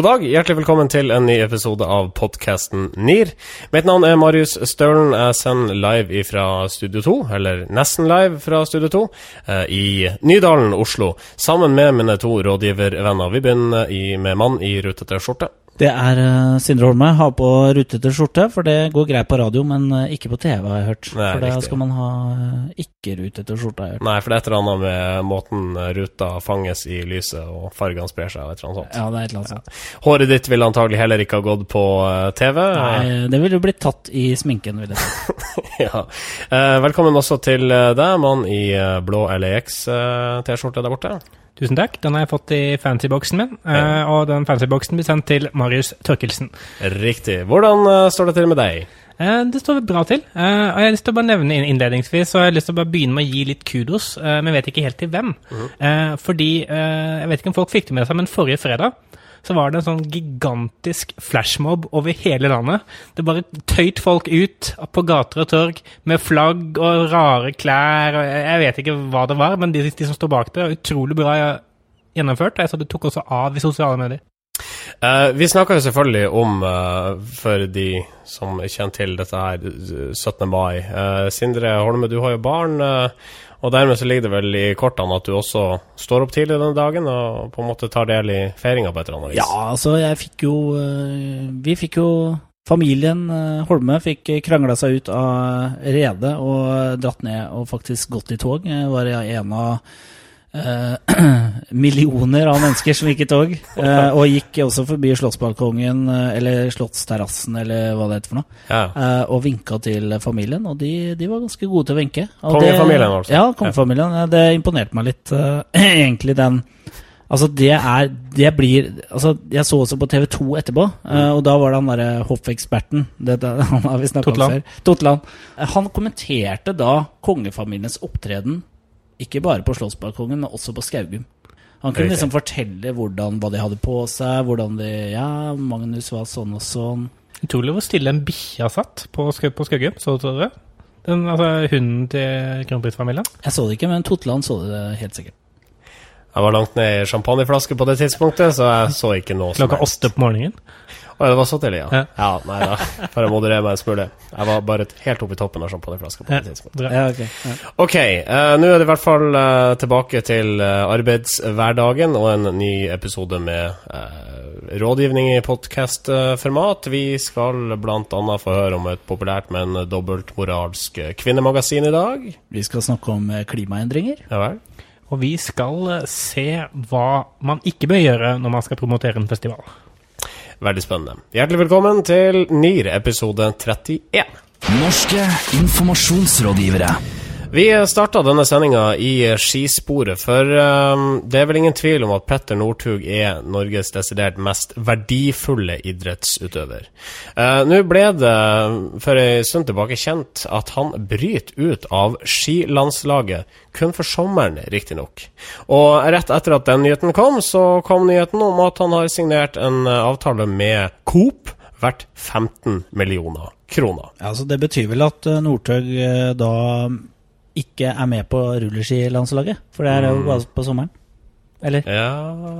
God dag, hjertelig velkommen til en ny episode av podkasten NIR. Mitt navn er Marius Stølen. Jeg sender live fra Studio 2, eller nesten live fra Studio 2, eh, i Nydalen, Oslo, sammen med mine to rådgivervenner. Vi begynner med mann i rutete skjorte. Det er uh, Sindre Holme. Ha på rutete skjorte, for det går greit på radio, men uh, ikke på TV, har jeg hørt. Nei, for da skal man ha uh, ikke rutete skjorte, har jeg hørt. Nei, for det er et eller annet med måten ruta fanges i lyset, og fargene sprer seg, og et eller annet sånt. Ja, det er et eller annet sånt. Håret ditt ville antagelig heller ikke ha gått på eh, TV. Nei, det ville blitt tatt i sminken, vil jeg si. ja. Eh, velkommen også til eh, deg, mann i eh, blå LAX-T-skjorte der borte. Tusen takk. Den har jeg fått i fancy-boksen min. Ja. eh, Og den fancy-boksen blir sendt til Marius Tørkelsen. Riktig. Hvordan eh, står det til med deg? Eh, Det står bra til. Og jeg har lyst til å bare nevne innledningsvis, så jeg har lyst til å bare begynne med å gi litt kudos, men jeg vet ikke helt til hvem. Mm. Fordi, jeg vet ikke om folk fikk det med seg, men forrige fredag så var det en sånn gigantisk flashmob over hele landet. Det bare tøyt folk ut på gater og torg med flagg og rare klær. og Jeg vet ikke hva det var, men de, de som står bak det, er utrolig bra gjennomført. Jeg så det tok også av i sosiale medier. Uh, vi snakker jo selvfølgelig om, uh, for de som kjenner til dette her, eh, 17. mai. Uh, Sindre Holme, du har jo barn, eh, og dermed så ligger det vel i kortene at du også står opp tidlig denne dagen og på en måte tar del i feiringa på et eller annet vis. Ja, altså, jeg fikk jo øh, Vi fikk jo Familien øh, Holme fikk krangla seg ut av redet og dratt ned og faktisk gått i tog. Jeg var en av millioner av mennesker som gikk i tog. øh, og gikk også forbi Slottsbalkongen, øh, eller Slottsterrassen, eller hva det heter for noe. Ja. eh, og vinka til familien, og de, de var ganske gode til å vinke. Kongefamilien, altså? Ja, kongefamilien. Ja, Det imponerte meg litt, eh, egentlig, den Altså, det er Det blir Altså, jeg så også på TV2 etterpå, eh, og da var det han derre hoffeksperten Han har vi snakka om før. Totland. Eh, Han kommenterte da kongefamiliens opptreden, ikke bare på Slottsbalkongen, men også på Skaugum. Han kunne liksom fortelle hvordan, hva de hadde på seg, hvordan de Ja, Magnus var sånn og sånn. Utrolig hvor stille en bikkja satt på, på Skaugum. Så du det? Den, altså, hunden til kronprinsfamilien. Jeg så det ikke, men Totland så det helt sikkert. Jeg var langt ned i champagneflaske på det tidspunktet, så jeg så ikke noe som Klokka helst. åtte på morgenen. Å, det var så tidlig, ja. Ja. ja. Nei da, for å moderere meg en smule. Jeg var bare helt oppe i toppen av champagneflaska på det tidspunktet. Ja, ok. Ja. Ok, uh, nå er det i hvert fall uh, tilbake til uh, arbeidshverdagen og en ny episode med eh, rådgivning i podkastformat. Vi skal bl.a. få høre om et populært, men dobbeltmoralsk kvinnemagasin i dag. Vi skal snakke om klimaendringer. Ja vel? Og vi skal eh, se hva man ikke bør gjøre når man skal promotere en festival. Veldig spennende. Hjertelig velkommen til NIR episode 31. Norske informasjonsrådgivere. Vi starta denne sendinga i skisporet, for eh, det er vel ingen tvil om at Petter Northug er Norges desidert mest verdifulle idrettsutøver. Eh, Nå ble det for en stund tilbake kjent at han bryter ut av skilandslaget, kun for sommeren, riktignok. Og rett etter at den nyheten kom, så kom nyheten om at han har signert en avtale med Coop verdt 15 millioner kroner. Ja, så Det betyr vel at eh, Northug eh, da ikke er med på rulleskilandslaget? For det er jo bare på sommeren? Eller? Ja,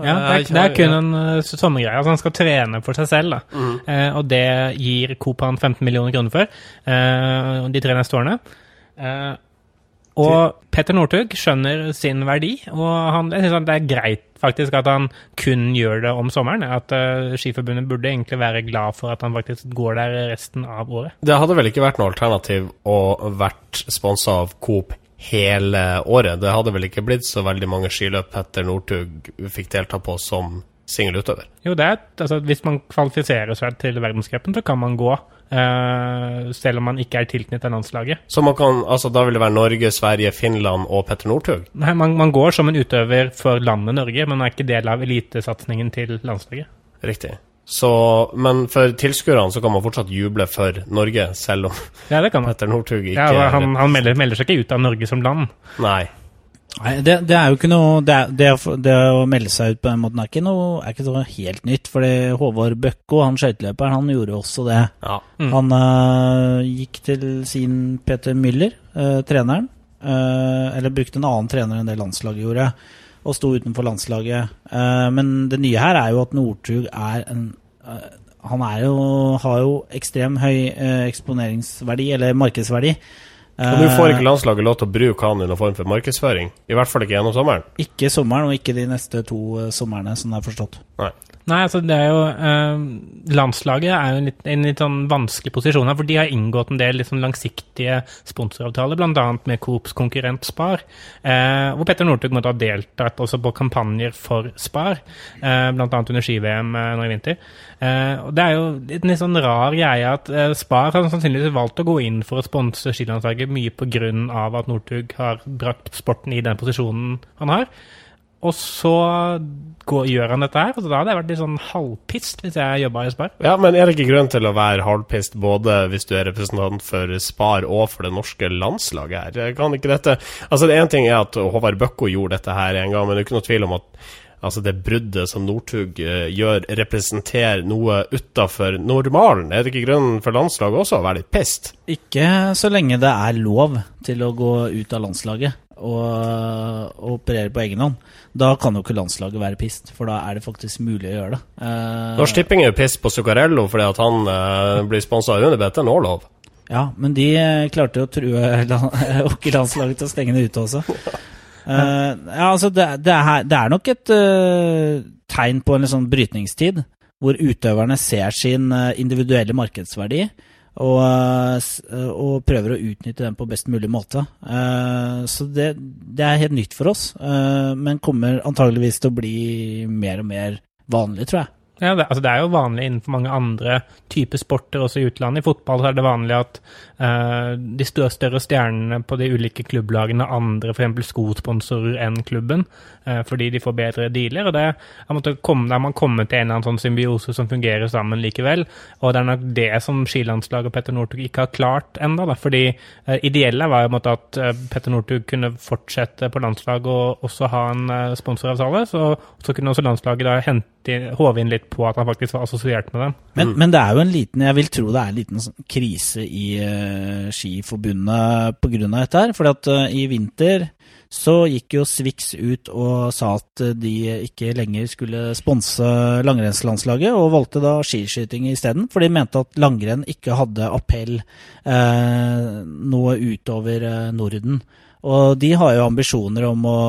Ja, det er, det er kun en uh, sommergreie. Altså, han skal trene for seg selv, da. Eh, og det gir Coop han 15 millioner kroner for eh, de tre neste årene. Eh, og Petter Northug skjønner sin verdi, og han, jeg synes at det er greit faktisk at han kun gjør det om sommeren. At uh, Skiforbundet burde egentlig være glad for at han faktisk går der resten av året. Det hadde vel ikke vært noe alternativ å vært sponsa av Coop hele året. Det hadde vel ikke blitt så veldig mange skiløp Petter Northug fikk delta på som singelutøver. Jo, det er, altså, hvis man kvalifiserer seg til verdenscupen, så kan man gå. Eh, selv om man ikke er tilknyttet landslaget. Så man kan, altså da vil det være Norge, Sverige, Finland og Petter Northug? Nei, man, man går som en utøver for landet Norge, men er ikke del av elitesatsingen til landslaget. Riktig. Så, men for tilskuerne så kan man fortsatt juble for Norge, selv om Ja, det kan. Petter Northug ikke Ja, han han melder, melder seg ikke ut av Norge som land. Nei. Nei, det, det er jo ikke noe det, er, det, det å melde seg ut på den måten er ikke noe, er ikke noe helt nytt. Fordi Håvard Bøkko, han skøyteløperen, han gjorde også det. Ja. Mm. Han uh, gikk til sin Peter Müller, uh, treneren. uh, eller brukte en annen trener enn det landslaget gjorde. og sto utenfor landslaget. Eh, men det nye her er jo at Northug er en Han er jo, har jo ekstrem høy eksponeringsverdi, eller markedsverdi. Og nå får ikke Eh, landslaget lov til å bruke han i noen form for markedsføring. I hvert fall ikke gjennom sommeren. ikke sommeren, og ikke de neste to eh, somrene, som det er forstått. Nei. Nei, altså det er jo eh, Landslaget er jo en litt, en litt sånn vanskelig posisjon her, for de har inngått en del litt sånn langsiktige sponsoravtaler, bl.a. med Coops konkurrent Spar, eh, hvor Petter Northug måtte ha deltatt også på kampanjer for Spar, eh, bl.a. under ski-VM eh, nå i vinter. Eh, og Det er jo en litt sånn rar greie at eh, Spar har sannsynligvis valgt å gå inn for å sponse skilandslaget mye pga. at Northug har brakt sporten i den posisjonen han har. Og så går, gjør han dette her. og Da hadde jeg vært litt sånn halvpist hvis jeg jobba i Spar. Ja, men er det ikke grunn til å være halvpist både hvis du er representant for Spar og for det norske landslaget her? Kan ikke dette Altså, det ene ting er at Håvard Bøkko gjorde dette her en gang, men det er ikke noe tvil om at Altså Det bruddet som Northug eh, gjør, representerer noe utafor normalen. Er det ikke grunnen for landslaget også å være litt pissed? Ikke så lenge det er lov til å gå ut av landslaget og, og operere på egen hånd. Da kan jo ikke landslaget være pissed, for da er det faktisk mulig å gjøre det. Uh, Norsk Tipping er jo pissed på Zuccarello fordi at han uh, blir sponsa av Unibet. Det er nå lov. Ja, men de eh, klarte jo å true land- hockeylandslaget til å stenge det ute også. Uh, ja, altså det, det, er, det er nok et uh, tegn på en sånn brytningstid, hvor utøverne ser sin individuelle markedsverdi og, eh, eh, og prøver å utnytte den på best mulig måte. Eh, så det, det er helt nytt for oss, men kommer antageligvis til å bli mer og mer vanlig, tror jeg. Ja, det, altså det er jo vanlig innenfor mange andre typer sporter, også i utlandet. I fotball er det vanlig at uh, de større, stjernene på de ulike klubblagene har andre f.eks. skosponsorer enn klubben, uh, fordi de får bedre dealer. og det har komme, Der man kommet til en eller annen sånn symbiose som fungerer sammen likevel. Og det er nok det som skilandslaget og Petter Northug ikke har klart ennå. fordi uh, ideelle var jo måte at Petter Northug kunne fortsette på landslaget og også ha en sponsoravtale. Så, så kunne også landslaget da hente, håve inn litt på at han faktisk var assosiert med dem. Men, men det er jo en liten Jeg vil tro det er en liten sånn krise i uh, Skiforbundet pga. dette her. For at eh, i vinter så gikk jo Swix ut og sa at eh, de ikke lenger skulle sponse langrennslandslaget, og valgte da skiskyting isteden. For de mente at langrenn ikke hadde appell eh, noe utover eh, Norden. Og de har jo ambisjoner om å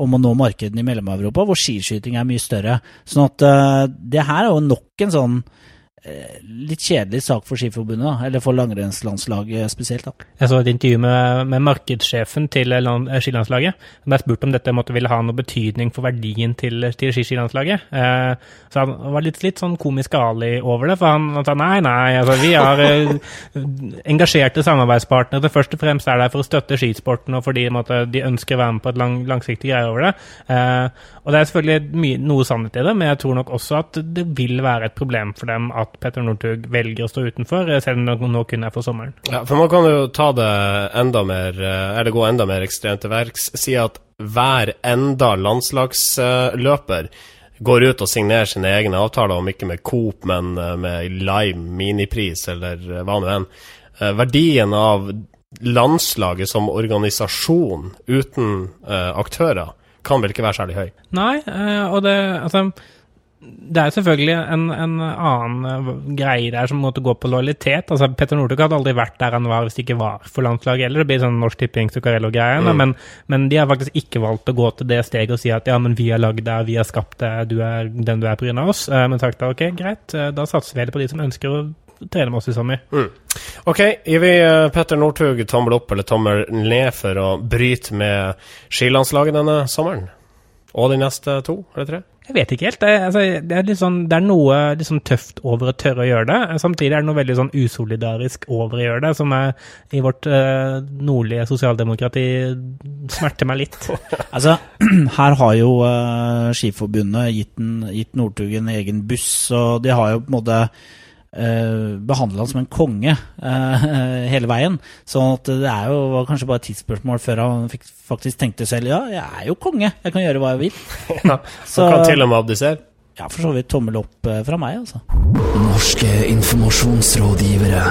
om å nå markedene i Mellom-Europa, hvor skiskyting er mye større. Sånn at uh, det her er jo nok en sånn litt kjedelig sak for Skiforbundet, da, eller for langrennslandslaget spesielt. da. Jeg så et intervju med, med markedssjefen til land, eh, skilandslaget. Han ble spurt om dette måtte ville ha noe betydning for verdien til, til skiskilandslaget. Eh, så han var litt, litt sånn komisk Ali over det, for han, sa nei, nei, altså vi har eh, engasjerte samarbeidspartnere først og fremst er der for å støtte skisporten og fordi måtte, de ønsker å være med på et lang, langsiktig greie over det. Eh, og det er selvfølgelig mye, noe sannhet i det, men jeg tror nok også at det vil være et problem for dem at Petter Northug velger å stå utenfor, eh, selv om det nå kun er for sommeren. Ja, for man kan jo ta det enda mer eh, Eller gå enda mer ekstremt til verks. Si at hver enda landslagsløper går ut og signerer sine egne avtaler, om ikke med Coop, men eh, med Lime minipris, eller hva nå enn. Verdien av landslaget som organisasjon uten aktører kan vel ikke være særlig høy? Nei, og det Altså, det er selvfølgelig en, en annen eh, greie der som måtte gå på lojalitet. Altså, Petter Northug hadde aldri vært der han var hvis det ikke var for landslaget heller. Det blir sånn Norsk Tipping Zuccarello-greie. Mm. Men, men de har faktisk ikke valgt å gå til det steget og si at ja, men vi har lagd deg, vi har skapt deg, du er den du er pga. oss. Eh, Men sagt da, ok, greit, eh, da satser vi heller på de som ønsker å trene med oss i sommer. Ok, gir vi Petter Northug tommel opp eller tommel ned for å bryte med skilandslaget denne sommeren? Og de neste to eller tre? Jeg vet ikke helt. Det, altså, det, er, litt sånn, det er noe litt sånn tøft over å tørre å gjøre det. Samtidig er det noe veldig sånn usolidarisk over å gjøre det, som er, i vårt eh, nordlige sosialdemokrati smerter meg litt. Altså, her har jo eh, Skiforbundet gitt, den- gitt Northug en egen buss, og de har jo på en måte uh, behandla han som en konge eh, hele veien. Sånn at det er jo var kanskje bare et tidsspørsmål før han fikk, faktisk tenkte selv ja, jeg er jo konge, jeg kan gjøre hva jeg vil. Ja, Så Han kan til og med abdisere. ja, for så vidt tommel opp eh, fra meg, altså. Norske informasjonsrådgivere.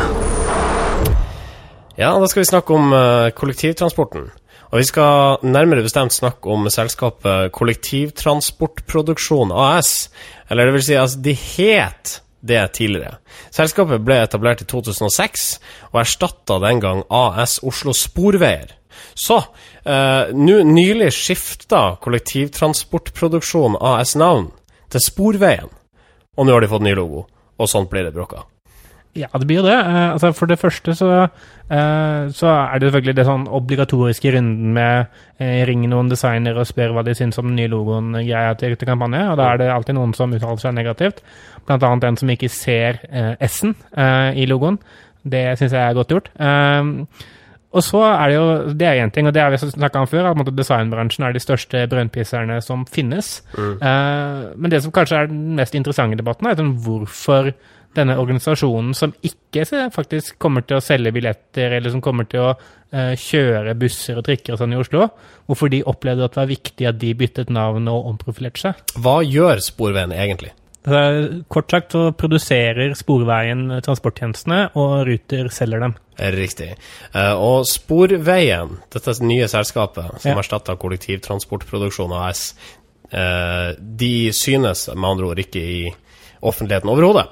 Ja, da skal vi snakke om eh, kollektivtransporten. Og vi skal nærmere bestemt snakke om selskapet Kollektivtransportproduksjon AS. Eller det vil si, altså, de het det tidligere. Selskapet ble etablert i 2006 og erstatta den gang AS Oslo Sporveier. Så eh, nu, nylig skifta Kollektivtransportproduksjon AS navn til Sporveien. Og nå har de fått ny logo, og sånt blir det bråka. Ja, det blir det. Uh, altså for det første så, uh, så er det selvfølgelig det sånn obligatoriske runden med uh, ringe noen designere og spør hva de syns om den nye logoen greia til, til kampanje, og da er det alltid noen som uttaler seg negativt. Blant annet en som ikke ser S-en i logoen. Det syns jeg er godt gjort. Og så er det jo Det er én ting, og det har vi snakka om før, at designbransjen er de største brønnpisserne som finnes. Eh, men det som kanskje er den mest interessante debatten, er sånn hvorfor denne organisasjonen som ikke faktisk kommer til å selge billetter, eller som kommer til å eh, kjøre busser og trikker og sånn i Oslo, hvorfor de opplevde at det var viktig at de byttet navn og omprofilerte seg. Hva gjør Sporveien egentlig? Kort sagt så produserer Sporveien transporttjenestene, og Ruter selger dem. Riktig. Eh, og Sporveien, dette nye selskapet som Ja. erstatter Kollektivtransportproduksjon AS, eh, de synes med andre ord ikke i offentligheten overhodet.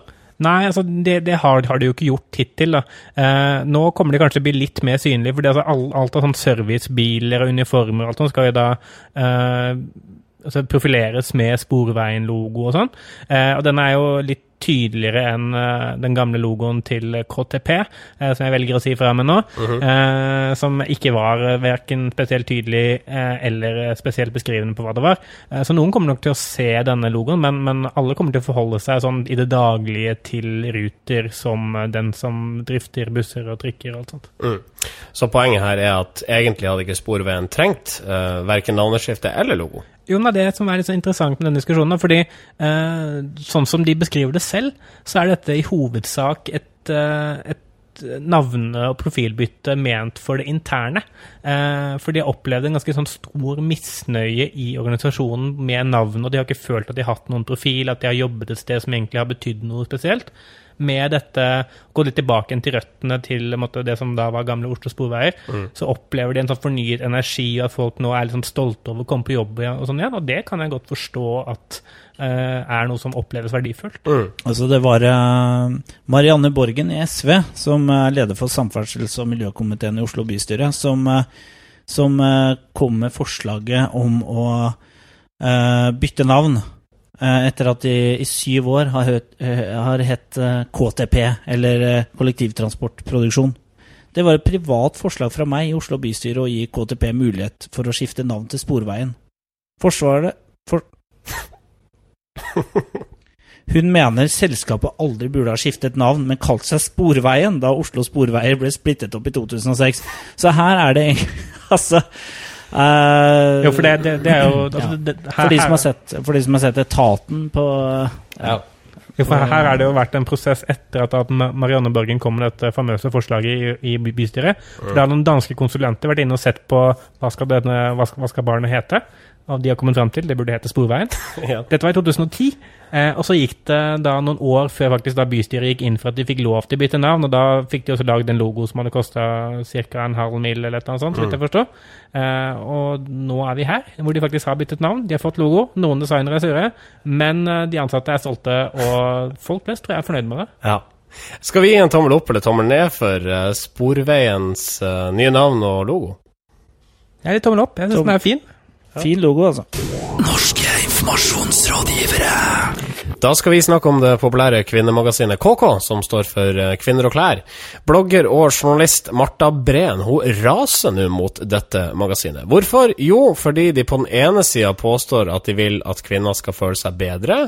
Nei, altså det, det har, har de jo ikke gjort hittil. da. Eh, nå kommer de kanskje til å bli litt mer synlige, for altså, alt, alt av sånn servicebiler og uniformer og alt sånt skal jo da eh, altså profileres med Sporveien-logo og sånn. Eh, og den er jo litt tydeligere enn eh, den gamle logoen til KTP, eh, som jeg velger å si fra meg nå. eh, som ikke var uh, verken spesielt tydelig eh, eller eh, spesielt beskrivende på hva det var. Eh, så noen kommer nok til å se denne logoen, men, men alle kommer til å forholde seg sånn i det daglige til Ruter som eh, den som drifter busser og trikker og alt sånt. Mm. Så poenget her er at egentlig hadde ikke Sporveien trengt uh, verken navneskifte eller logo. Jo, det er det som er litt så interessant med denne diskusjonen. fordi eh, sånn som de beskriver det selv, så er dette i hovedsak et, eh, et navne- og profilbytte ment for det interne. Eh, for de har opplevd en ganske sånn stor misnøye i organisasjonen med navn, og de har ikke følt at de har hatt noen profil, at de har jobbet et sted som egentlig har betydd noe spesielt. Med dette, gå litt tilbake til røttene til en måte, det som da var gamle Oslo Sporveier, så opplever de en sånn fornyet energi, og at folk nå er sånn stolte over å komme på jobb og sånn igjen, og det kan jeg godt forstå at uh, er noe som oppleves verdifullt. Altså det var uh, Marianne Borgen i SV, som er leder for samferdsels- og miljøkomiteen i Oslo bystyre, som, uh, som eh, kom med forslaget om å eh, bytte navn. Eh, etter at de i syv år har, eh, har hett eh, KTP, eller kollektivtransportproduksjon. Det var et privat forslag fra meg i Oslo bystyre å gi KTP mulighet for å skifte navn til Sporveien. Forsvaret for Hun mener selskapet aldri burde ha skiftet navn, men kalt seg Sporveien da Oslo Sporveier ble splittet opp i 2006. Så her er det Altså eh, Jo, for det, det, det er jo altså, Ja. det, her, for, de som har sett, for de som har sett Etaten på Ja. jo, for her har det jo vært en prosess etter at, at Marianne Borgen kom med dette famøse forslaget i, i bystyret. Da har noen danske konsulenter vært inne og sett på hva skal, denne, hva skal, hva skal barnet hete. Og de har kommet fram til det burde hete Sporveien. Ja. Dette var i 2010, eh, og så gikk det da noen år før faktisk da bystyret gikk inn for at de fikk lov til å bytte navn, og da fikk de også lagd en logo som hadde kosta ca. en halv mil eller noe sånt, så vidt jeg forstår. Eh, og nå er vi her, hvor de faktisk har byttet navn. De har fått logo, noen designere er sure, men eh, de ansatte er stolte, og folk flest tror jeg er fornøyd med det. Ja. Skal vi gi en tommel opp eller tommel ned for eh, Sporveiens eh, nye navn og logo? Jeg er litt tommel opp, jeg syns den er fin. Fin logo, altså. Norske informasjonsrådgivere. Da skal vi snakke om det populære kvinnemagasinet KK, som står for eh, Kvinner og klær. Blogger og journalist Marta Breen hun raser nå mot dette magasinet. Hvorfor? Jo, fordi de på den ene sida påstår at de vil at kvinner skal føle seg bedre,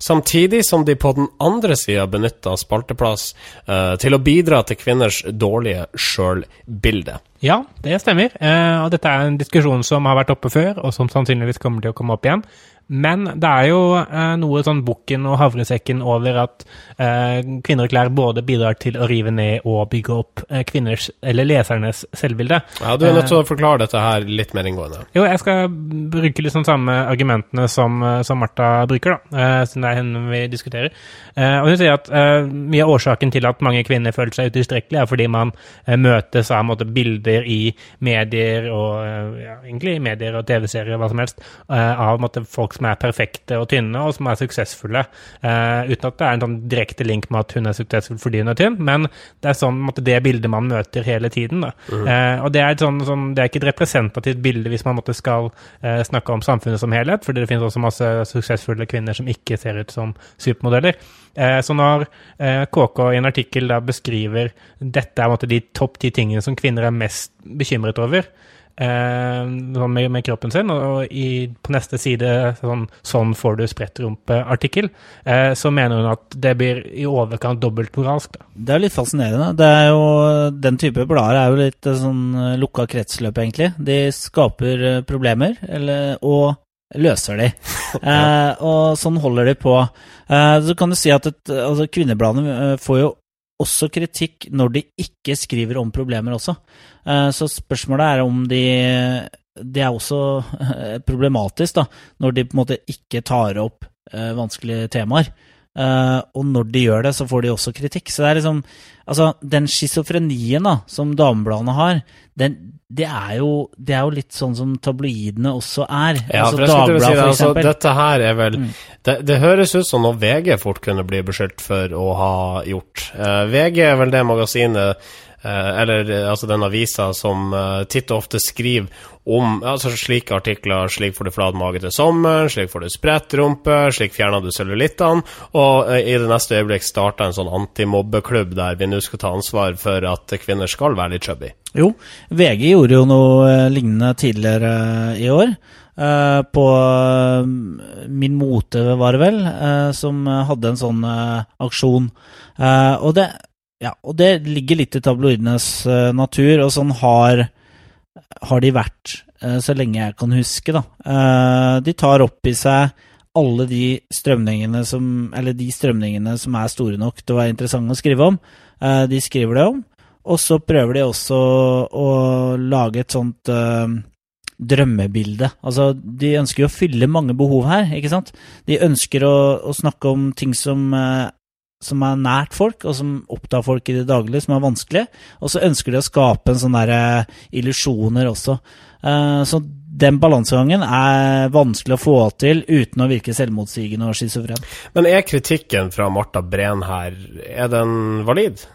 samtidig som de på den andre sida benytter spalteplass eh, til å bidra til kvinners dårlige sjølbilde. Ja, det stemmer. Eh, og dette er en diskusjon som har vært oppe før, og som sannsynligvis kommer til å komme opp igjen. Men det er jo eh, noe sånn bukken og havresekken over at eh, kvinner og klær både bidrar til å rive ned og bygge opp eh, kvinners, eller lesernes, selvbilde. Ja, Du er nødt til å forklare dette her litt mer inngående. Jo, jeg skal bruke sånn samme argumentene som, eh, som Martha bruker, da, eh, siden det er henne vi diskuterer. Eh, og hun sier at eh, mye av årsaken til at mange kvinner føler seg utilstrekkelige, er fordi man eh, møtes av måte, bilder i medier og eh, ja, egentlig i medier og TV-serier og hva som helst, eh, av måte, folk som er perfekte og tynne, og som er suksessfulle. Eh, uten at det er en sånn direkte link med at hun er suksessfull fordi hun er tynn, men det er sånn måtte, det bildet man møter hele tiden. Da. Eh, og det er, sånn, sånn, det er ikke et representativt bilde hvis man måtte, skal eh, snakke om samfunnet som helhet, fordi det finnes også masse suksessfulle kvinner som ikke ser ut som supermodeller. Eh, så når eh, KK i en artikkel da beskriver dette er måtte, de topp ti tingene som kvinner er mest bekymret over, eh, med, med kroppen sin, og, i, på neste side sånn, sånn får du sprettrumpe-artikkel, eh, så mener hun at det blir i overkant dobbeltmoralsk. Det er litt fascinerende. Det er jo, den type blader er jo litt eh, sånn eh, lukka kretsløp, egentlig. De skaper eh, problemer, eller, og løser de. eh, og sånn holder de på. Eh, så kan du si at et, altså, kvinnebladene får jo også kritikk når de ikke skriver om problemer også. Eh, så spørsmålet er om de Det er også eh, problematisk, da, når de på en måte ikke tar opp eh, vanskelige temaer. Og når de gjør det, så får de også kritikk. Så det er liksom Altså, den schizofrenien da, som damebladene har, den, det, er jo, det er jo litt sånn som tabloidene også er. Ja, altså, å si det, for altså, dette her er vel Mm. det, det høres ut som noe VG fort kunne bli beskyldt for å ha gjort. Uh, VG er vel det magasinet eller eh, altså den avisa som eh, titt og ofte skriver om altså slike artikler. Slik får du flat mage til sommeren, slik får du spredt rumpe, slik fjerner du cellulittene. Og eh, i det neste øyeblikk starta en sånn antimobbeklubb der vi nå skal ta ansvar for at kvinner skal være litt chubby. Jo, VG gjorde jo noe eh, lignende tidligere eh, i år. Eh, på eh, Min Mote, var det vel, eh, som eh, hadde en sånn eh, aksjon. Eh, og, det, ja, og det ligger litt i tabloidenes uh, natur, og sånn har, har de vært uh, så lenge jeg kan huske. Da. Uh, de tar opp i seg alle de strømningene som, eller de strømningene som er store nok til å være interessante å skrive om. De skriver det om. Og så prøver de også å lage et sånt drømmebilde. Altså, de ønsker jo å fylle mange behov her, ikke sant? De ønsker å, å snakke om ting som, som er nært folk, og som opptar folk i det daglige, som er vanskelig. Og så ønsker de å skape en sånn derre illusjoner også. Eh, så den balansegangen er vanskelig å få til uten å virke selvmotsigende og schizofren. Men er kritikken fra Marta Breen her, er den valid?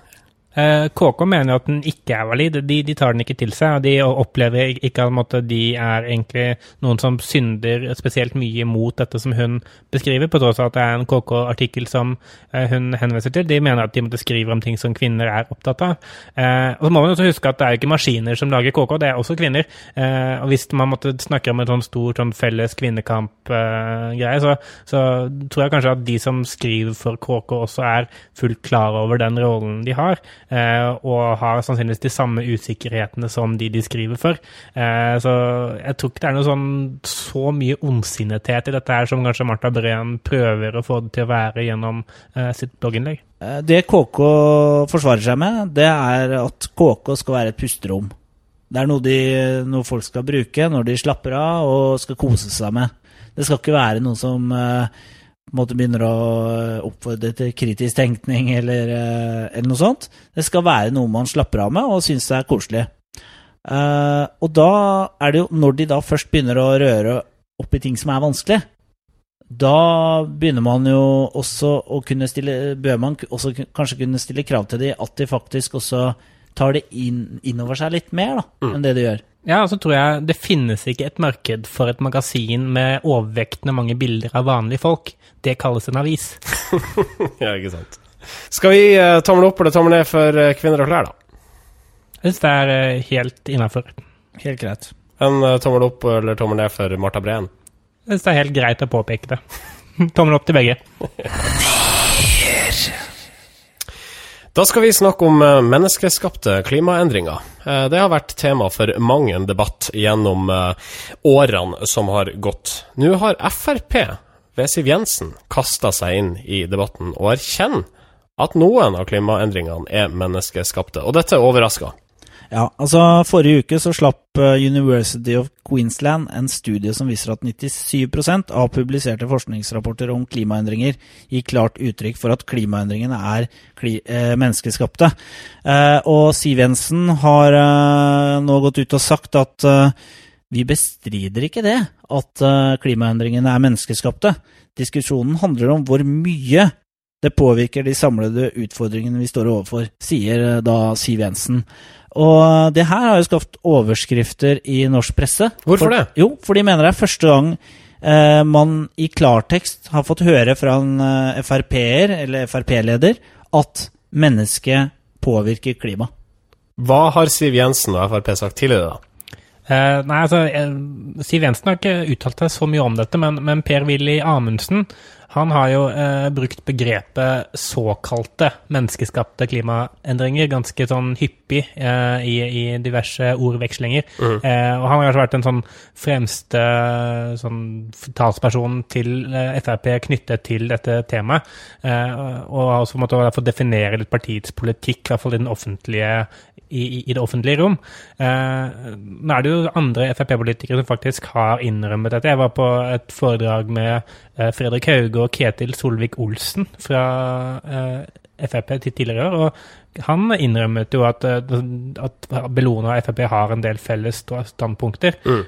Eh, KK mener at den ikke er valid. De, de tar den ikke til seg. og De opplever ikke at de er egentlig noen som synder spesielt mye mot dette som hun beskriver, på tross av at det er en KK-artikkel som eh, hun henviser til. De mener at de måtte skrive om ting som kvinner er opptatt av. Eh, og så må man også huske at det er ikke maskiner som lager KK, det er også kvinner. Eh, og hvis man måtte snakke om en sånn stor sånn felles kvinnekamp-greie, så, så tror jeg kanskje at de som skriver for KK, også er fullt klar over den rollen de har. Eh, og har sannsynligvis de samme usikkerhetene som de de skriver for. Eh, så jeg tror ikke det er noe sånn så mye ondsinnethet i dette her som kanskje Marta Breen prøver å få det til å være gjennom eh, sitt blogginnlegg. Det KK forsvarer seg med, det er at KK skal være et pusterom. Det er noe, de, noe folk skal bruke når de slapper av og skal kose seg med. Det skal ikke være noe som måte begynner å oppfordre til kritisk tenkning eller, eh, eller noe sånt. Det skal være noe man slapper av med og syns er koselig. Uh, og da er det jo, når de da først begynner å røre opp i ting som er vanskelig, da begynner man jo også å kunne stille Bør man også kanskje kunne stille krav til de at de faktisk også tar det inn, innover seg litt mer da, enn det de gjør. Ja, og så tror jeg det finnes ikke et marked for et magasin med overvektende mange bilder av vanlige folk. Det kalles en avis. ja, ikke sant. Skal vi uh, tommel opp eller tommel ned for uh, kvinner og klær, da? Jeg syns det er uh, helt innafor. Helt greit. En uh, tommel opp eller tommel ned for Marta Breen? Jeg syns det er helt greit å påpeke det. Tommel opp til begge. Da skal vi snakke om eh, menneskeskapte klimaendringer. Eh, Det har vært tema for mang en debatt gjennom eh, årene som har gått. Nå har Frp ved Siv Jensen kasta seg inn i debatten og erkjenner at noen av klimaendringene er menneskeskapte. Og dette overrasker. Ja, altså Forrige uke så slapp University of Queensland en studie som viser at 97% av publiserte forskningsrapporter om klimaendringer gir klart uttrykk for at klimaendringene er kli eh, menneskeskapte. Eh, og Siv Jensen har eh, nå gått ut og sagt at vi bestrider ikke det, at klimaendringene er menneskeskapte. Diskusjonen handler om hvor mye det påvirker de samlede utfordringene vi står overfor, sier eh, da Siv Jensen. Og det her har jo skapt overskrifter i norsk presse. Hvorfor For- det? Jo, for de mener det er første gang eh, man i klartekst har fått høre fra en eh, Frp-er, eller Frp-leder, at mennesket påvirker klima. Hva har Siv Jensen og Frp sagt tidligere, da? Eh, nei, altså, eh, Siv Jensen har ikke uttalt seg så mye om dette, men, men Per-Willy Amundsen han har jo eh, brukt begrepet såkalte menneskeskapte klimaendringer ganske sånn hyppig eh, i, i diverse ordvekslinger. Eh, og han har kanskje vært den sånn fremste sånn, talspersonen til eh, Frp knyttet til dette temaet. Eh, og har også på en måte fått definere litt partiets politikk, i hvert fall i den offentlige i, i- det offentlige rom. Eh, nå er det jo andre Frp-politikere som faktisk har innrømmet dette. Jeg var på et foredrag med eh, Fredrik Hauge og Ketil Solvik-Olsen fra eh, Frp til tidligere år. og Han innrømmet jo at, eh, at Bellona og Frp har en del felles standpunkter. Mm.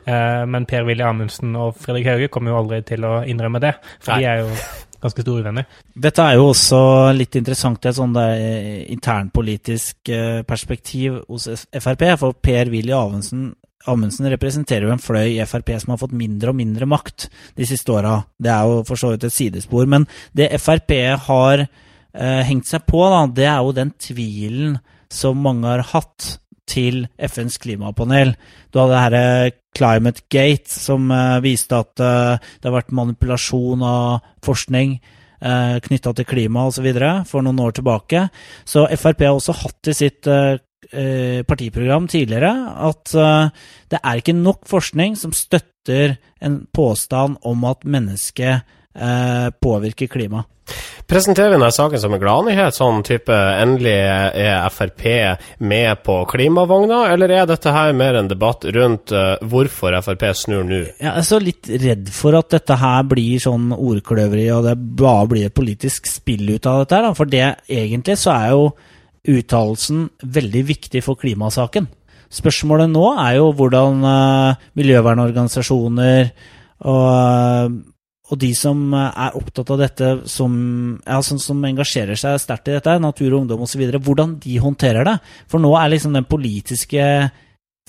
men Per-Willy Amundsen og Fredrik Hauge kommer jo aldri til å innrømme det, for Nei. de er jo ganske store venner. Dette er jo også litt interessant i et sånn eh, internpolitisk eh, perspektiv hos Frp. For Per-Willy Amundsen, Amundsen representerer jo en fløy i Frp som har fått mindre og mindre makt de siste åra. Det er jo for så vidt et sidespor. Men det Frp har eh, hengt seg på, da, det er jo den tvilen som mange har hatt til FNs klimapanel. Du hadde det herre Climate Gate, som eh, viste at eh, det har vært manipulasjon av forskning eh, knytta til klima osv. for noen år tilbake. Så Frp har også hatt i sitt eh, eh, partiprogram tidligere at eh, det er ikke nok forskning som støtter en påstand om at mennesket eh, påvirker klima. Presenterer vi denne saken som en gladnyhet, sånn type endelig er Frp med på klimavogna, eller er dette her mer en debatt rundt uh, hvorfor Frp snur nå? Jeg er så litt redd for at dette her blir sånn ordkløveri, og det bare blir et politisk spill ut av dette her. da. For det egentlig så er jo uttalelsen veldig viktig for klimasaken. Spørsmålet nå er jo hvordan uh, miljøvernorganisasjoner og, eh, og de som eh, er opptatt av dette, som, ja, som, som engasjerer seg sterkt i dette, natur og ungdom osv., hvordan de håndterer det. For nå er liksom den politiske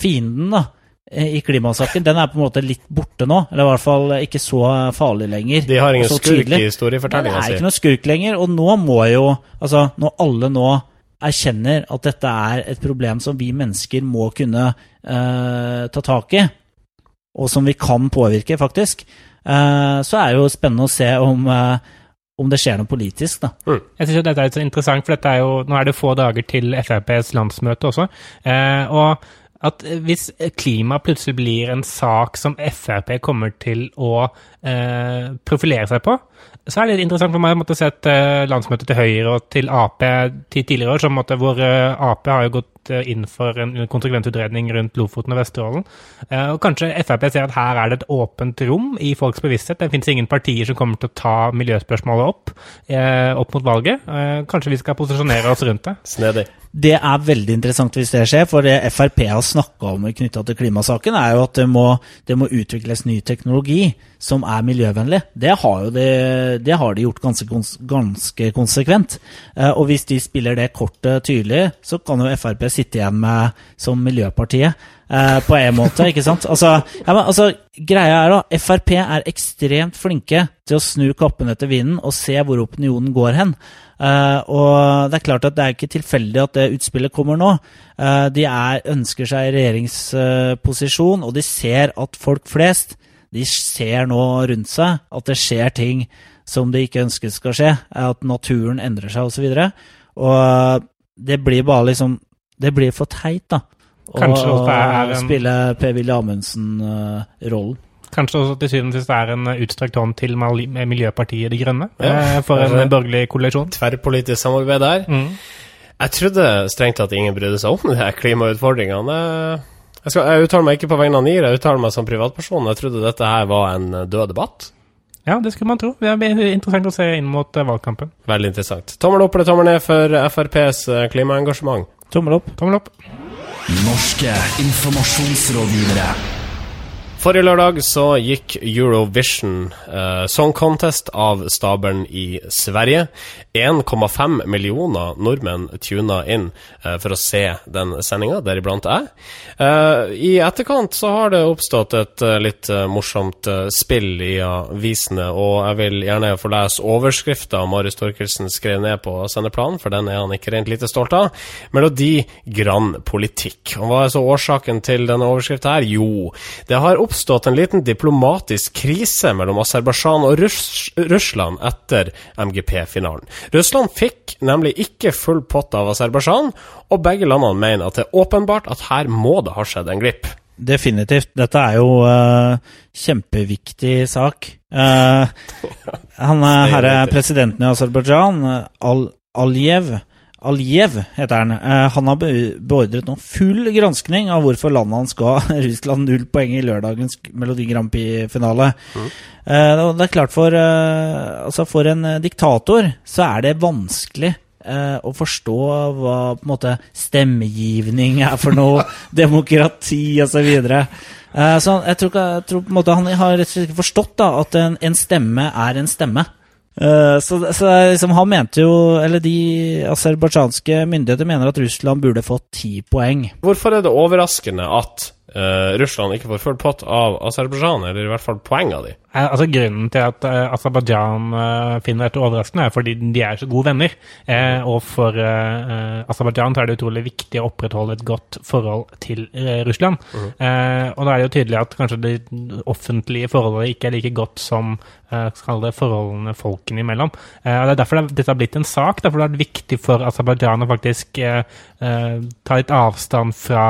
fienden da, i klimasaken, den er på en måte litt borte nå. Eller i hvert fall ikke så farlig lenger. De har ingen skurkehistorie skurk i Nei, det er si. ikke noe skurk lenger, og nå må jo Altså, når alle nå erkjenner at dette er et problem som vi mennesker må kunne uh, ta tak i, og som vi kan påvirke, faktisk, eh, så er det jo spennende å se om, eh, om det skjer noe politisk, da. Jeg synes jo dette er litt så interessant, for dette er jo, nå er det få dager til FrPs landsmøte også. Eh, og at hvis klima plutselig blir en sak som Frp kommer til å eh, profilere seg på, så er det litt interessant for meg å måtte sett eh, landsmøtet til Høyre og til Ap tidligere år, som måtte, hvor eh, Ap har jo gått eh, inn for en konsekvensutredning rundt Lofoten og Vesterålen. Eh, og kanskje Frp ser at her er det et åpent rom i folks bevissthet. Det finnes ingen partier som kommer til å ta miljøspørsmålet opp, eh, opp mot valget. Eh, kanskje vi skal posisjonere oss rundt det. Snedig. Det er veldig interessant hvis det skjer, for det Frp har snakka om knytta til klimasaken, er jo at det må, det må utvikles ny teknologi som er miljøvennlig. Det har, jo det, det har de gjort ganske, ganske konsekvent. Eh, og hvis de spiller det kortet tydelig, så kan jo Frp sitte igjen med som miljøpartiet. eh, på en måte, ikke sant? Altså, ja, men, altså, greia er da, Frp er ekstremt flinke til å snu kappen etter vinden og se hvor opinionen går hen. Eh, og det er klart at det er ikke tilfeldig at det utspillet kommer nå. Eh, de er, ønsker seg regjeringsposisjon, og de ser at folk flest de ser nå rundt seg at det skjer ting som de ikke ønsker skal skje. At naturen endrer seg osv. Og, så og det blir bare liksom Det blir for teit, da. Å er en- spille Per-Willy Amundsen-rollen. Kanskje også til syvende og sist er en utstrakt hånd til Miljøpartiet De Grønne Ja. eh, for en Altså- borgerlig koalisjon. Tverrpolitisk samarbeid der. Mm. Jeg trodde strengt tatt ingen brydde seg om de her klimautfordringene. Jeg, skal, jeg uttaler meg ikke på vegne av NIR, jeg uttaler meg som privatperson. Jeg trodde dette her var en eh, død debatt. Ja, det skulle man tro. Det blir interessant å se inn mot eh, valgkampen. Veldig interessant. Tommel opp eller tommel ned for FrPs klimaengasjement? Tommel opp. Tommel opp. Norske informasjonsrådgivere. Forrige lørdag så gikk Eurovision eh, Song Contest av stabelen i Sverige. 1,5 millioner nordmenn tuna inn eh, for å se den sendinga, deriblant jeg. Eh, I etterkant så har det oppstått et eh, litt eh, morsomt eh, spill i avisene, og jeg vil gjerne få lese overskrifta Marius Torkelsen skrev ned på sendeplanen, for den er han ikke rent lite stolt av. Melodi Grand Politikk. Og hva er så årsaken til denne overskrifta her? Jo, det har oppstått en liten diplomatisk krise mellom Aserbajdsjan og Russ Russland etter MGP-finalen. Russland fikk nemlig ikke full pott av Aserbajdsjan, og begge landene mener at det er åpenbart at her må det ha skjedd en glipp. Definitivt. Dette er jo uh, kjempeviktig sak. Uh, han er herre presidenten i Aserbajdsjan, Al Aliyev Aliyev heter han. Uh, han har beordret nå full granskning av hvorfor landet hans ga Russland null poeng i lørdagens Melodi Grand Prix-finale. Mm. det er klart for, eh, altså for en eh, diktator så er det vanskelig eh, å forstå hva på en måte stemmegivning er for noe, demokrati osv. Uh, så jeg tror, jeg tror på en måte han har rett og slett ikke forstått da, at en, en stemme er en stemme. Eh, så så liksom, han mente jo, eller de aserbajdsjanske myndigheter mener at Russland burde fått ti poeng. Hvorfor er det overraskende at uh, Russland ikke får full pott av Aserbajdsjan, eller i hvert fall poeng av de? Eh, Altså Grunnen til at uh, Aserbajdsjan uh, finner dette overraskende, er fordi de er så gode venner. Uh, og for uh, Aserbajdsjan er det utrolig viktig å opprettholde et godt forhold til Russland. Eh, og da er det jo tydelig at kanskje det offentlige forholdet ikke er like godt som det forholdene folkene imellom. Og Det er derfor det, dette har blitt en sak. Derfor det har vært viktig for Aserbajdsjan å faktisk ta litt avstand fra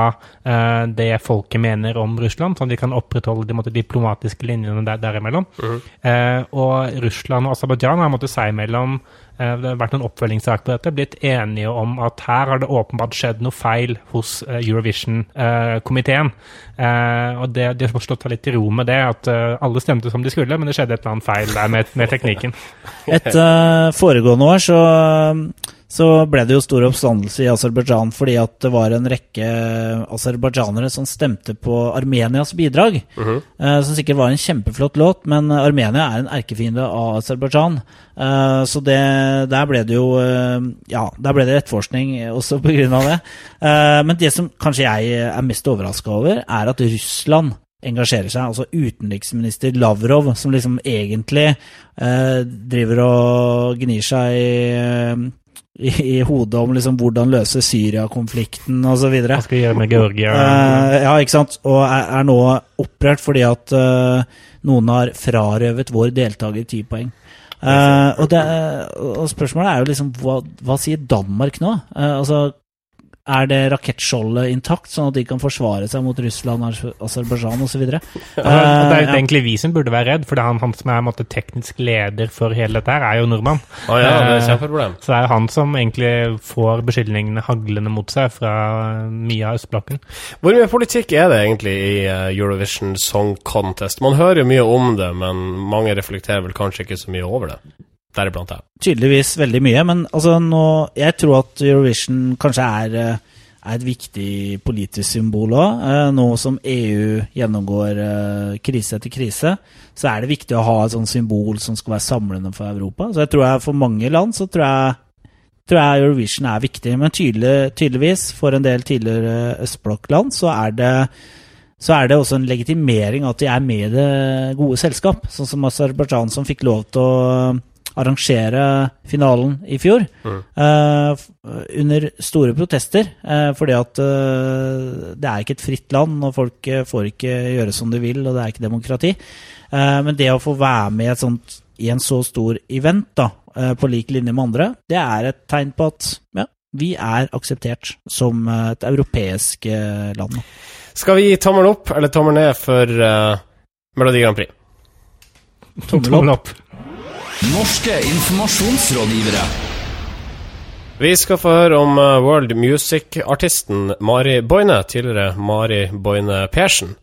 det folket mener om Russland, sånn at de kan opprettholde de måtte, diplomatiske linjene der, derimellom. Eh, og Russland og Aserbajdsjan har måttet seg imellom eh, det har vært en oppfølgingssak på dette, blitt enige om at her har det åpenbart skjedd noe feil hos eh, Eurovision-komiteen. Eh, og det, de har slått seg litt til ro med det, at eh, alle stemte som de skulle, men det skjedde et eller annet feil der med, med teknikken. Et eh, foregående år så, så ble det jo stor oppstandelse i Aserbajdsjan fordi at det var en rekke aserbajdsjanere som stemte på Armenias bidrag. eh, som sikkert var en kjempeflott låt, men Armenia er en erkefiende av Aserbajdsjan. Eh, så det, der ble det jo eh, Ja, der ble det etterforskning også på grunn av det. Men det som kanskje jeg er mest overraska over, er at Russland engasjerer seg. Altså utenriksminister Lavrov, som liksom egentlig eh, driver og gnir seg i, i, i hodet om liksom hvordan løse Syria-konflikten osv. Hva skal vi gjøre med Georgia? Uh, ja, ikke sant? Og er, er nå opprørt fordi at uh, noen har frarøvet vår deltaker ti poeng. Uh, og, det, og spørsmålet er jo liksom hva, hva sier Danmark nå? Altså, er det rakettskjoldet intakt, sånn at de kan forsvare seg mot Russland, Aserbajdsjan osv.? Ja, det er jo egentlig vi som burde være redd, for det er han, han som er en måte, teknisk leder for hele dette her, er jo nordmann. Oh, ja, det er Eh, kjempeproblem. Så det er jo han som egentlig får beskyldningene haglende mot seg fra mye av østblokken. Hvor mye politikk er det egentlig i eh, Eurovision Song Contest? Man hører jo mye om det, men mange reflekterer vel kanskje ikke så mye over det. Deriblant ja. tydeligvis veldig mye, men altså nå Jeg tror at Eurovision kanskje er, eh, er et viktig politisk symbol òg. Nå som EU gjennomgår eh, krise etter krise, så er det viktig å ha et sånt symbol som skal være samlende for Europa. Så jeg tror jeg for mange land så tror jeg tror jeg Eurovision er viktig, men tydelig, tydeligvis for en del tidligere østblokkland så er det så er det også en legitimering at de er med i det gode selskap. Sånn som Aserbajdsjan, som fikk lov til å arrangere finalen i fjor. eh, f- under store protester, eh, fordi at eh, det er ikke et fritt land, og folk eh, får ikke gjøre som de vil, og det er ikke demokrati. Eh, men det å få være med i, et sånt, i en så stor event, da, eh, på lik linje med andre, det er et tegn på at ja, vi er akseptert som eh, et europeisk eh, land. Skal vi gi tommel opp eller tommel ned for Melodi Grand Prix? Tommel opp. Norske informasjonsrådgivere. Vi skal få høre om eh, world music-artisten Mari Boine, tidligere Mari Boine Persen.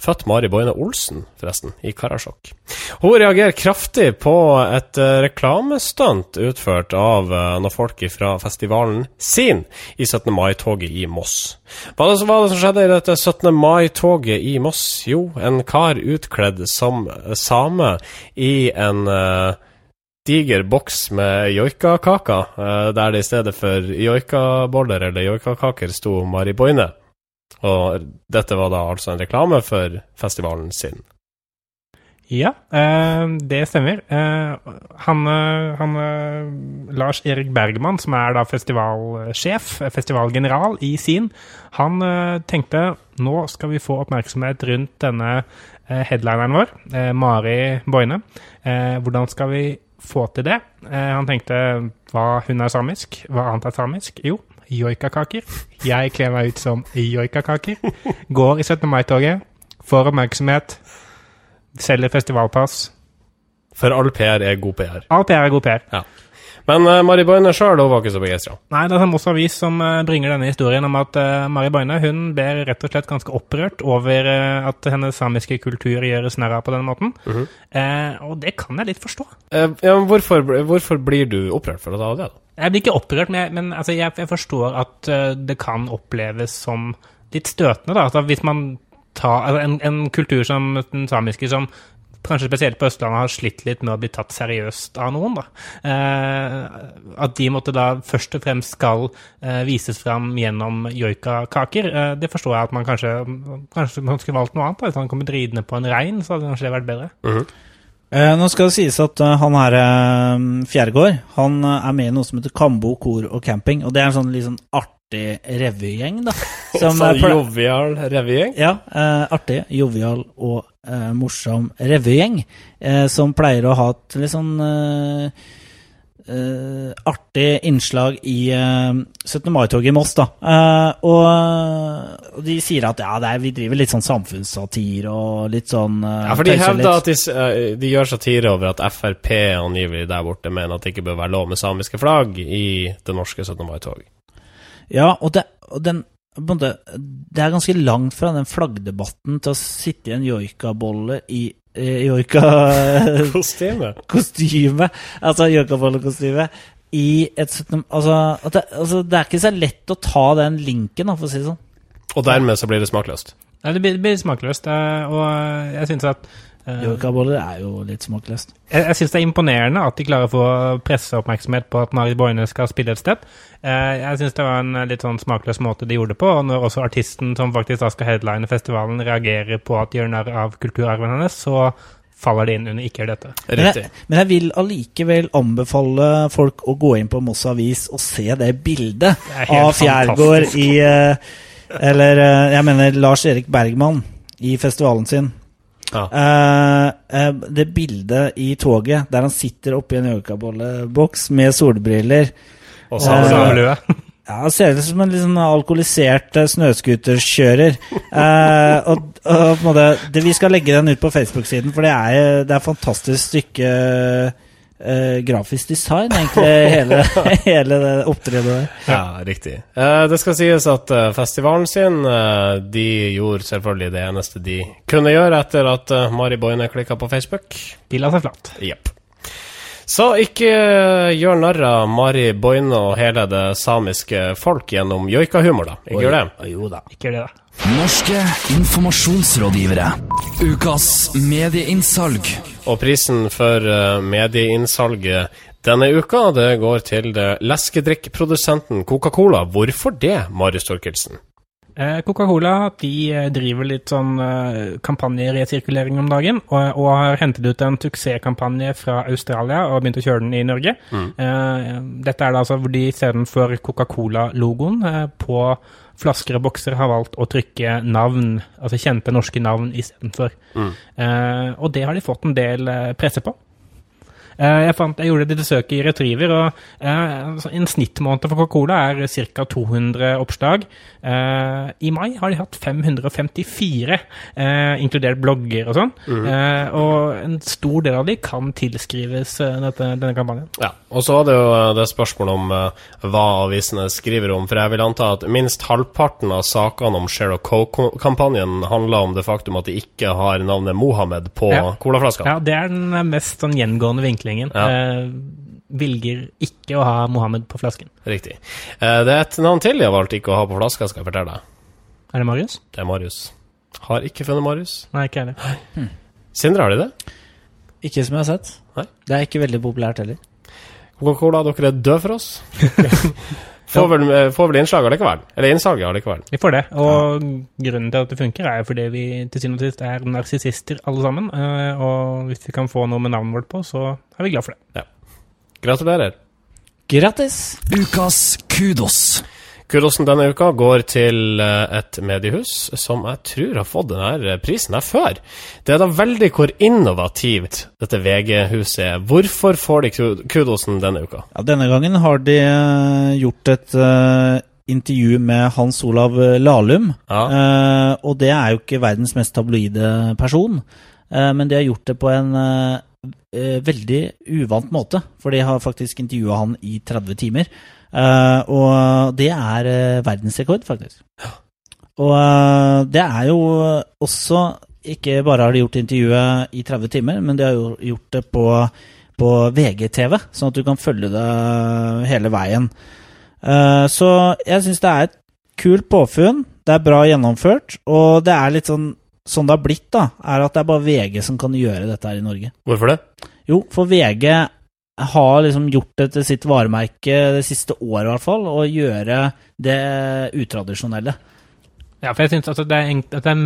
Født Mari Boine Olsen, forresten, i Karasjok. Hun reagerer kraftig på et uh, reklamestunt utført av uh, noen folk fra festivalen sin i 17. mai-toget i Moss. Hva var det som skjedde i dette 17. mai-toget i Moss? Jo, en kar utkledd som same i en uh, diger boks med joikakaker, uh, der det i stedet for joikaboller eller joikakaker sto mariboine. Og dette var da altså en reklame for festivalen sin. Ja, eh, det stemmer. Eh, han, eh, han eh, Lars Erik Bergman, som er da festivalsjef, eh, festivalgeneral i Sin, han eh, tenkte nå skal vi få oppmerksomhet rundt denne eh, headlineren vår, eh, Mari Boine. Eh, hvordan skal vi få til det? Eh, han tenkte hva hun er samisk, hva annet er samisk? Jo, joikakaker. Jeg kler meg ut som joikakaker. Går i 17. mai-toget, får oppmerksomhet, selger festivalpass. For all PR er god PR. All PR er god PR. Ja. Men uh, Mari Boine sjøl var ikke så begeistra. Nei, det er Moss Avis som uh, bringer denne historien om at uh, Mari Boine hun ble rett og slett ganske opprørt over uh, at hennes samiske kultur gjøres narr av på denne måten. Mhm. eh, og det kan jeg litt forstå. Ja, men hvorfor, hvorfor blir du opprørt for av det? da? Jeg blir ikke opprørt, men, jeg, men altså, jeg, jeg forstår at det kan oppleves som litt støtende. Da. Altså, hvis man tar altså, en, en kultur som den samiske, som kanskje spesielt på Østlandet har slitt litt med å bli tatt seriøst av noen, da. Eh, at de måtte da først og fremst skal eh, vises fram gjennom joikakaker. Eh, det forstår jeg at man kanskje Kanskje man skulle valgt noe annet. da. Hvis han kommet ridende på en rein, så hadde kanskje det vært bedre. Eh, nå skal det sies at eh, han her eh, Fjærgård han eh, er med i noe som heter Kambo kor og camping. Og det er en sånn litt sånn artig revygjeng, da. Som, eh, jovial revygjeng? ja, eh, artig, jovial og eh, morsom revygjeng. Eh, som pleier å ha et litt sånn eh, eh, artig innslag i eh, 17. mai-toget i Moss, da. Eh, og, og de sier at ja, det er, vi driver litt sånn samfunnssatire og litt sånn eh, Ja, for de hevder at de, eh, de gjør satire over at Frp angivelig der borte mener at det ikke bør være lov med samiske flagg i det norske 17. mai-toget. Ja, og, det, og den Det er ganske langt fra den flaggdebatten til å sitte i en joikabolle i eh, joikakostyme. Kostyme? altså joikabollekostyme i et 17. Altså, at det, altså, det er ikke så lett å ta den linken, for å si det sånn. Og dermed så blir det smakløst. Ja, det blir, det blir smakløst, eh, og jeg syns at eh, er jo litt smakløst. Jeg, jeg syns det er imponerende at de klarer å få presseoppmerksomhet på at Marit Boine skal spille et sted. Eh, jeg syns det var en eh, litt sånn smakløs måte de gjorde det på, og når også artisten som faktisk da skal headline festivalen, reagerer på at de gjør narr av kulturarven hennes, så faller det inn under ikke gjør dette. Men jeg, men jeg vil allikevel anbefale folk å gå inn på Moss Avis og se det bildet Det av Fjærgård i eh, Eller jeg mener Lars Erik Bergman i festivalen sin. Ja. Eh, eh, det bildet i toget der han sitter oppi en joikabolleboks med solbriller Og Eh, samme Samelue. ja, Han ser ut som en sånn alkoholisert uh, snøscooterkjører. Eh, og, og på en måte, det, Vi skal legge den ut på Facebook-siden, for det er, det er et fantastisk stykke eh, grafisk design, egentlig, hele, hele det opptredet der. Ja, riktig. Uh, det skal sies at uh, festivalen sin De gjorde selvfølgelig det eneste de kunne gjøre etter at Mari Boine klikka på Facebook. De la seg flatt. Jepp. Så ikke eh, gjør narr av Mari Boine og hele det samiske folk gjennom joikahumor, da. Ikke gjør det. Jo da. Ikke gjør det, da. Norske informasjonsrådgivere. Ukas medieinnsalg. Og prisen for eh, medieinnsalget denne uka, det går til leskedrikkprodusenten Coca-Cola. Hvorfor det, Marius Torkelsen? Eh, Coca-Cola de eh, driver litt sånn eh, kampanjeresirkulering om dagen, og, og har hentet ut en suksesskampanje fra Australia og begynt å kjøre den i Norge. Mm. dette er da altså hvor de istedenfor Coca-Cola-logoen på flasker og bokser har valgt å trykke navn, altså kjente norske navn istedenfor. Mm. og det har de fått en del presse på. Eh, jeg, fant, jeg gjorde et lite søk i Retriever, og eh, altså, en snittmåned for Coca-Cola er ca. 200 oppslag. Eh, I mai har de hatt 554, eh, inkludert blogger og sånn. Eh, og en stor del av de kan tilskrives dette, denne kampanjen. Ja, og så var det jo det spørsmålet om hva avisene skriver om, for jeg vil anta at minst halvparten av sakene om Share of Coke-kampanjen handler om det faktum at de ikke har navnet Mohammed på Ja. colaflaska. Ja, det er den mest sånn gjengående vinklingen. Ja. Eh, velger ikke å ha Mohammed på flasken. Riktig. Eh, det er et navn til jeg har valgt ikke å ha på flaska, skal jeg fortelle deg. Er det Marius? Det er Marius. Har ikke funnet Marius. Nei, ikke heller. Sindre, har de det? Ikke som jeg har sett. Nei. Det er ikke veldig populært heller. Coca-Cola, dere er døde for oss. får, vel, eh, får vel innslag allikevel. Eller innsalget allikevel. Vi får det. Og grunnen til at det funker, er jo fordi vi til syvende og sist er narsissister alle sammen. eh, Og hvis vi kan få noe med navnet vårt på, så er vi glad for det. Gratulerer. Grattis! Ukas kudos. Kudosen denne uka går til eh, et mediehus som jeg tror har fått denne prisen her før. Det er da veldig hvor innovativt dette VG-huset er. Hvorfor får de kudosen denne uka? Ja, denne gangen har de eh, gjort et uh, intervju med Hans Olav Lahlum. Ja. Uh, og det er jo ikke verdens mest tabloide person, uh, men de har gjort det på en eh, eh, veldig uvant måte. For de har faktisk intervjua han i 30 timer. Eh, og det er eh, verdensrekord, faktisk. Og eh, det er jo også Ikke bare har de gjort intervjuet i 30 timer, men de har jo gjort det på, på VGTV, sånn at du kan følge det hele veien. Så jeg syns det er et kult påfunn. Det er bra gjennomført, og det er litt sånn Sånn det har blitt, da, er at det er bare VG som kan gjøre dette her i Norge. Hvorfor det? Jo, for VG har liksom gjort det til sitt varemerke det siste året, i hvert fall, å gjøre det utradisjonelle. Ja, for jeg synes altså det er, at det er,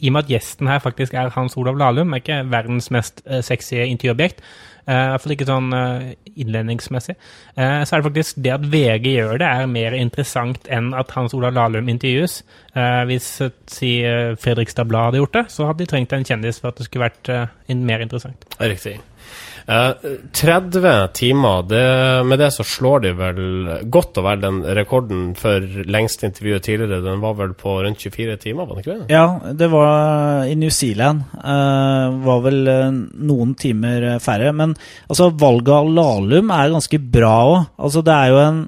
I og med at gjesten her faktisk er Hans Olav Lahlum, er ikke verdens mest uh, sexy intervjuobjekt, eh, i hvert fall ikke sånn uh, innledningsmessig, uh, så er det faktisk det at VG gjør det, er mer interessant enn at Hans Olav Lahlum intervjues. Eh, hvis si Fredrikstad Blad hadde gjort det, så hadde de trengt en kjendis for at det skulle vært mer interessant. Riktig. Eh, 30 timer, det, med det så slår de vel godt og vel den rekorden for lengste intervjuet tidligere. Den var vel på rundt 24 timer, var det ikke det? Ja, det var i New Zealand. Uh, var vel eh, noen timer eh, færre. Men altså, valget av Lahlum er ganske bra òg. Altså, det er jo en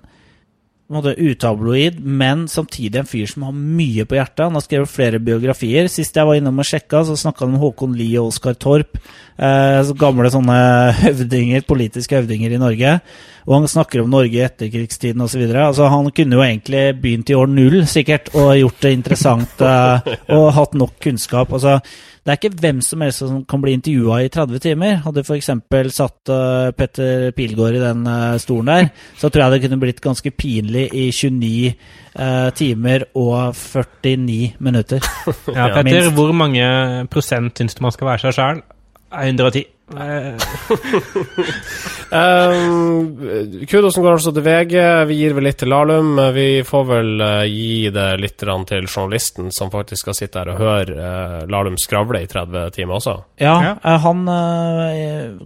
utabloid, men samtidig en fyr som har mye på hjertet. Han har skrevet flere biografier. Sist jeg var innom og sjekka, så snakka han om Håkon Lie og Oskar Torp. Eh, gamle sånne høvdinger, politiske høvdinger i Norge. Og han snakker om Norge i etterkrigstiden osv. Altså, han kunne jo egentlig begynt i år null, sikkert, og gjort det interessant eh, og hatt nok kunnskap. Altså, det er ikke hvem som helst som kan bli intervjua i 30 timer. Hadde f.eks. satt uh, Petter Pilgaard i den eh, stolen der, så tror jeg det kunne blitt ganske pinlig i 29 eh, timer og 49 minutter. Ja, Petter, hvor mange prosent syns du man skal være seg sjøl? 110. Eh, Eh, kudosen går altså til VG. Vi gir vel litt til Lahlum. Vi får vel uh, gi det litt til journalisten som faktisk skal sitte her og høre uh, Lahlum skravle i 30 timer også. Ja, Ja. Uh, han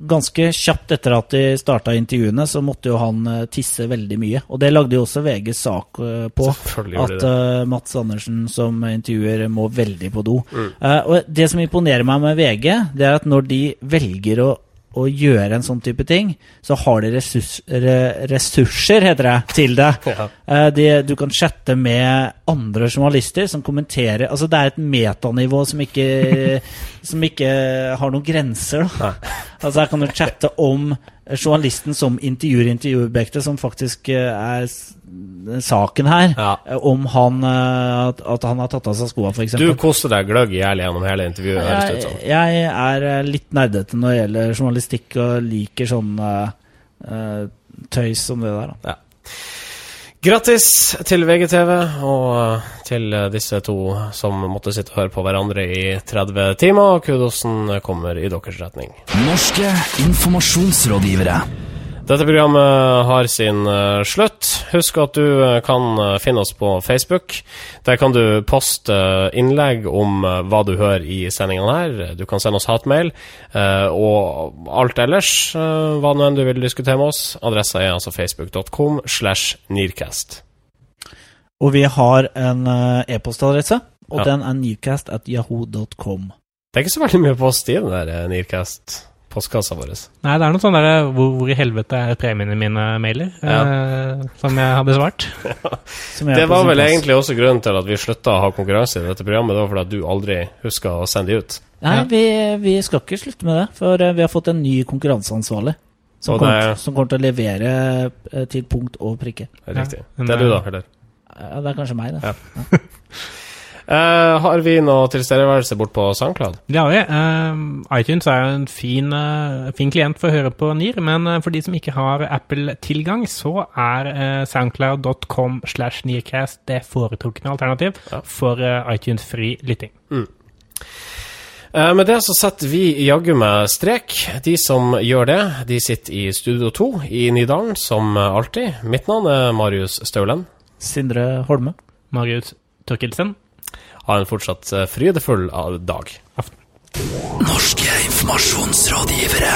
Ganske kjapt etter at de starta intervjuene, så måtte jo han tisse veldig mye. Og det lagde jo også VGs sak på. At Mats Andersen som intervjuer må veldig på do. Mm. Eh, og det som imponerer meg med VG, det er at når de velger å å gjøre en sånn type ting, så har de ressurs, re, ressurser, heter det, til det. Ja. Eh, de, du kan chatte med andre journalister som kommenterer Altså Det er et metanivå som ikke, som ikke har noen grenser. Altså Her kan du chatte om journalisten som intervjuer intervjuobjektet, som faktisk eh, er saken her. Ja. Eh, Om han at, at han har tatt av seg skoa, f.eks. Du koste deg gløgg i hjel gjennom hele intervjuet. Jeg, som. jeg er litt nerdete når det gjelder journalistikk, og liker sånn eh, tøys som det der. Da. Ja. Grattis til VGTV og eh, til eh, disse to som måtte sitte og høre på hverandre i 30 timer. Kudosen kommer i deres retning. Norske informasjonsrådgivere. Dette programmet har sin eh, slutt. Husk at du eh, kan eh, finne oss på Facebook. Der kan du poste innlegg om hva du hører i sendingene her. Du kan sende oss hatmail. og alt ellers, hva nå enn du vil diskutere med oss. Adressa er altså facebook.com slash nearcast. Og vi har en e-postadresse, og Ja. den er nearcast at yahoo.com. Det er ikke så veldig mye post i den der eh, Nearcast-postkassa vår. Nei, det er noe sånn der hvor, hvor i helvete er premiene mine mailer, eh, som jeg har besvart. som er Det var vel egentlig også grunnen til at vi slutta å ha konkurranse i dette programmet. Det var fordi at du aldri huska å sende de ut. Nei, Ja. vi, vi skal ikke slutte med det, for eh, vi har fått en ny konkurranseansvarlig. Som, det kommer, er- som kommer til å levere eh, til punkt og prikke. Er Ja, Riktig. Det er du, da, eller? Ja, det er kanskje meg, det. Ja. Eh, har vi noe tilstedeværelse bort på SoundCloud? Det har vi. Uh, iTunes er jo en fin, uh, fin klient for å høre på NIR, men for de som ikke har Apple-tilgang, så er soundcloud.com slash nearcast det foretrukne alternativ Ja. for iTunes-fri lytting. Mm. med det så setter vi jaggu meg strek. De som gjør det, de sitter i Studio 2 i Nydalen, som alltid. Mitt navn er Marius Staulen. Sindre Holme. Marius Torkelsen. Ha en fortsatt eh, frydefull dag. dag. Norske informasjonsrådgivere.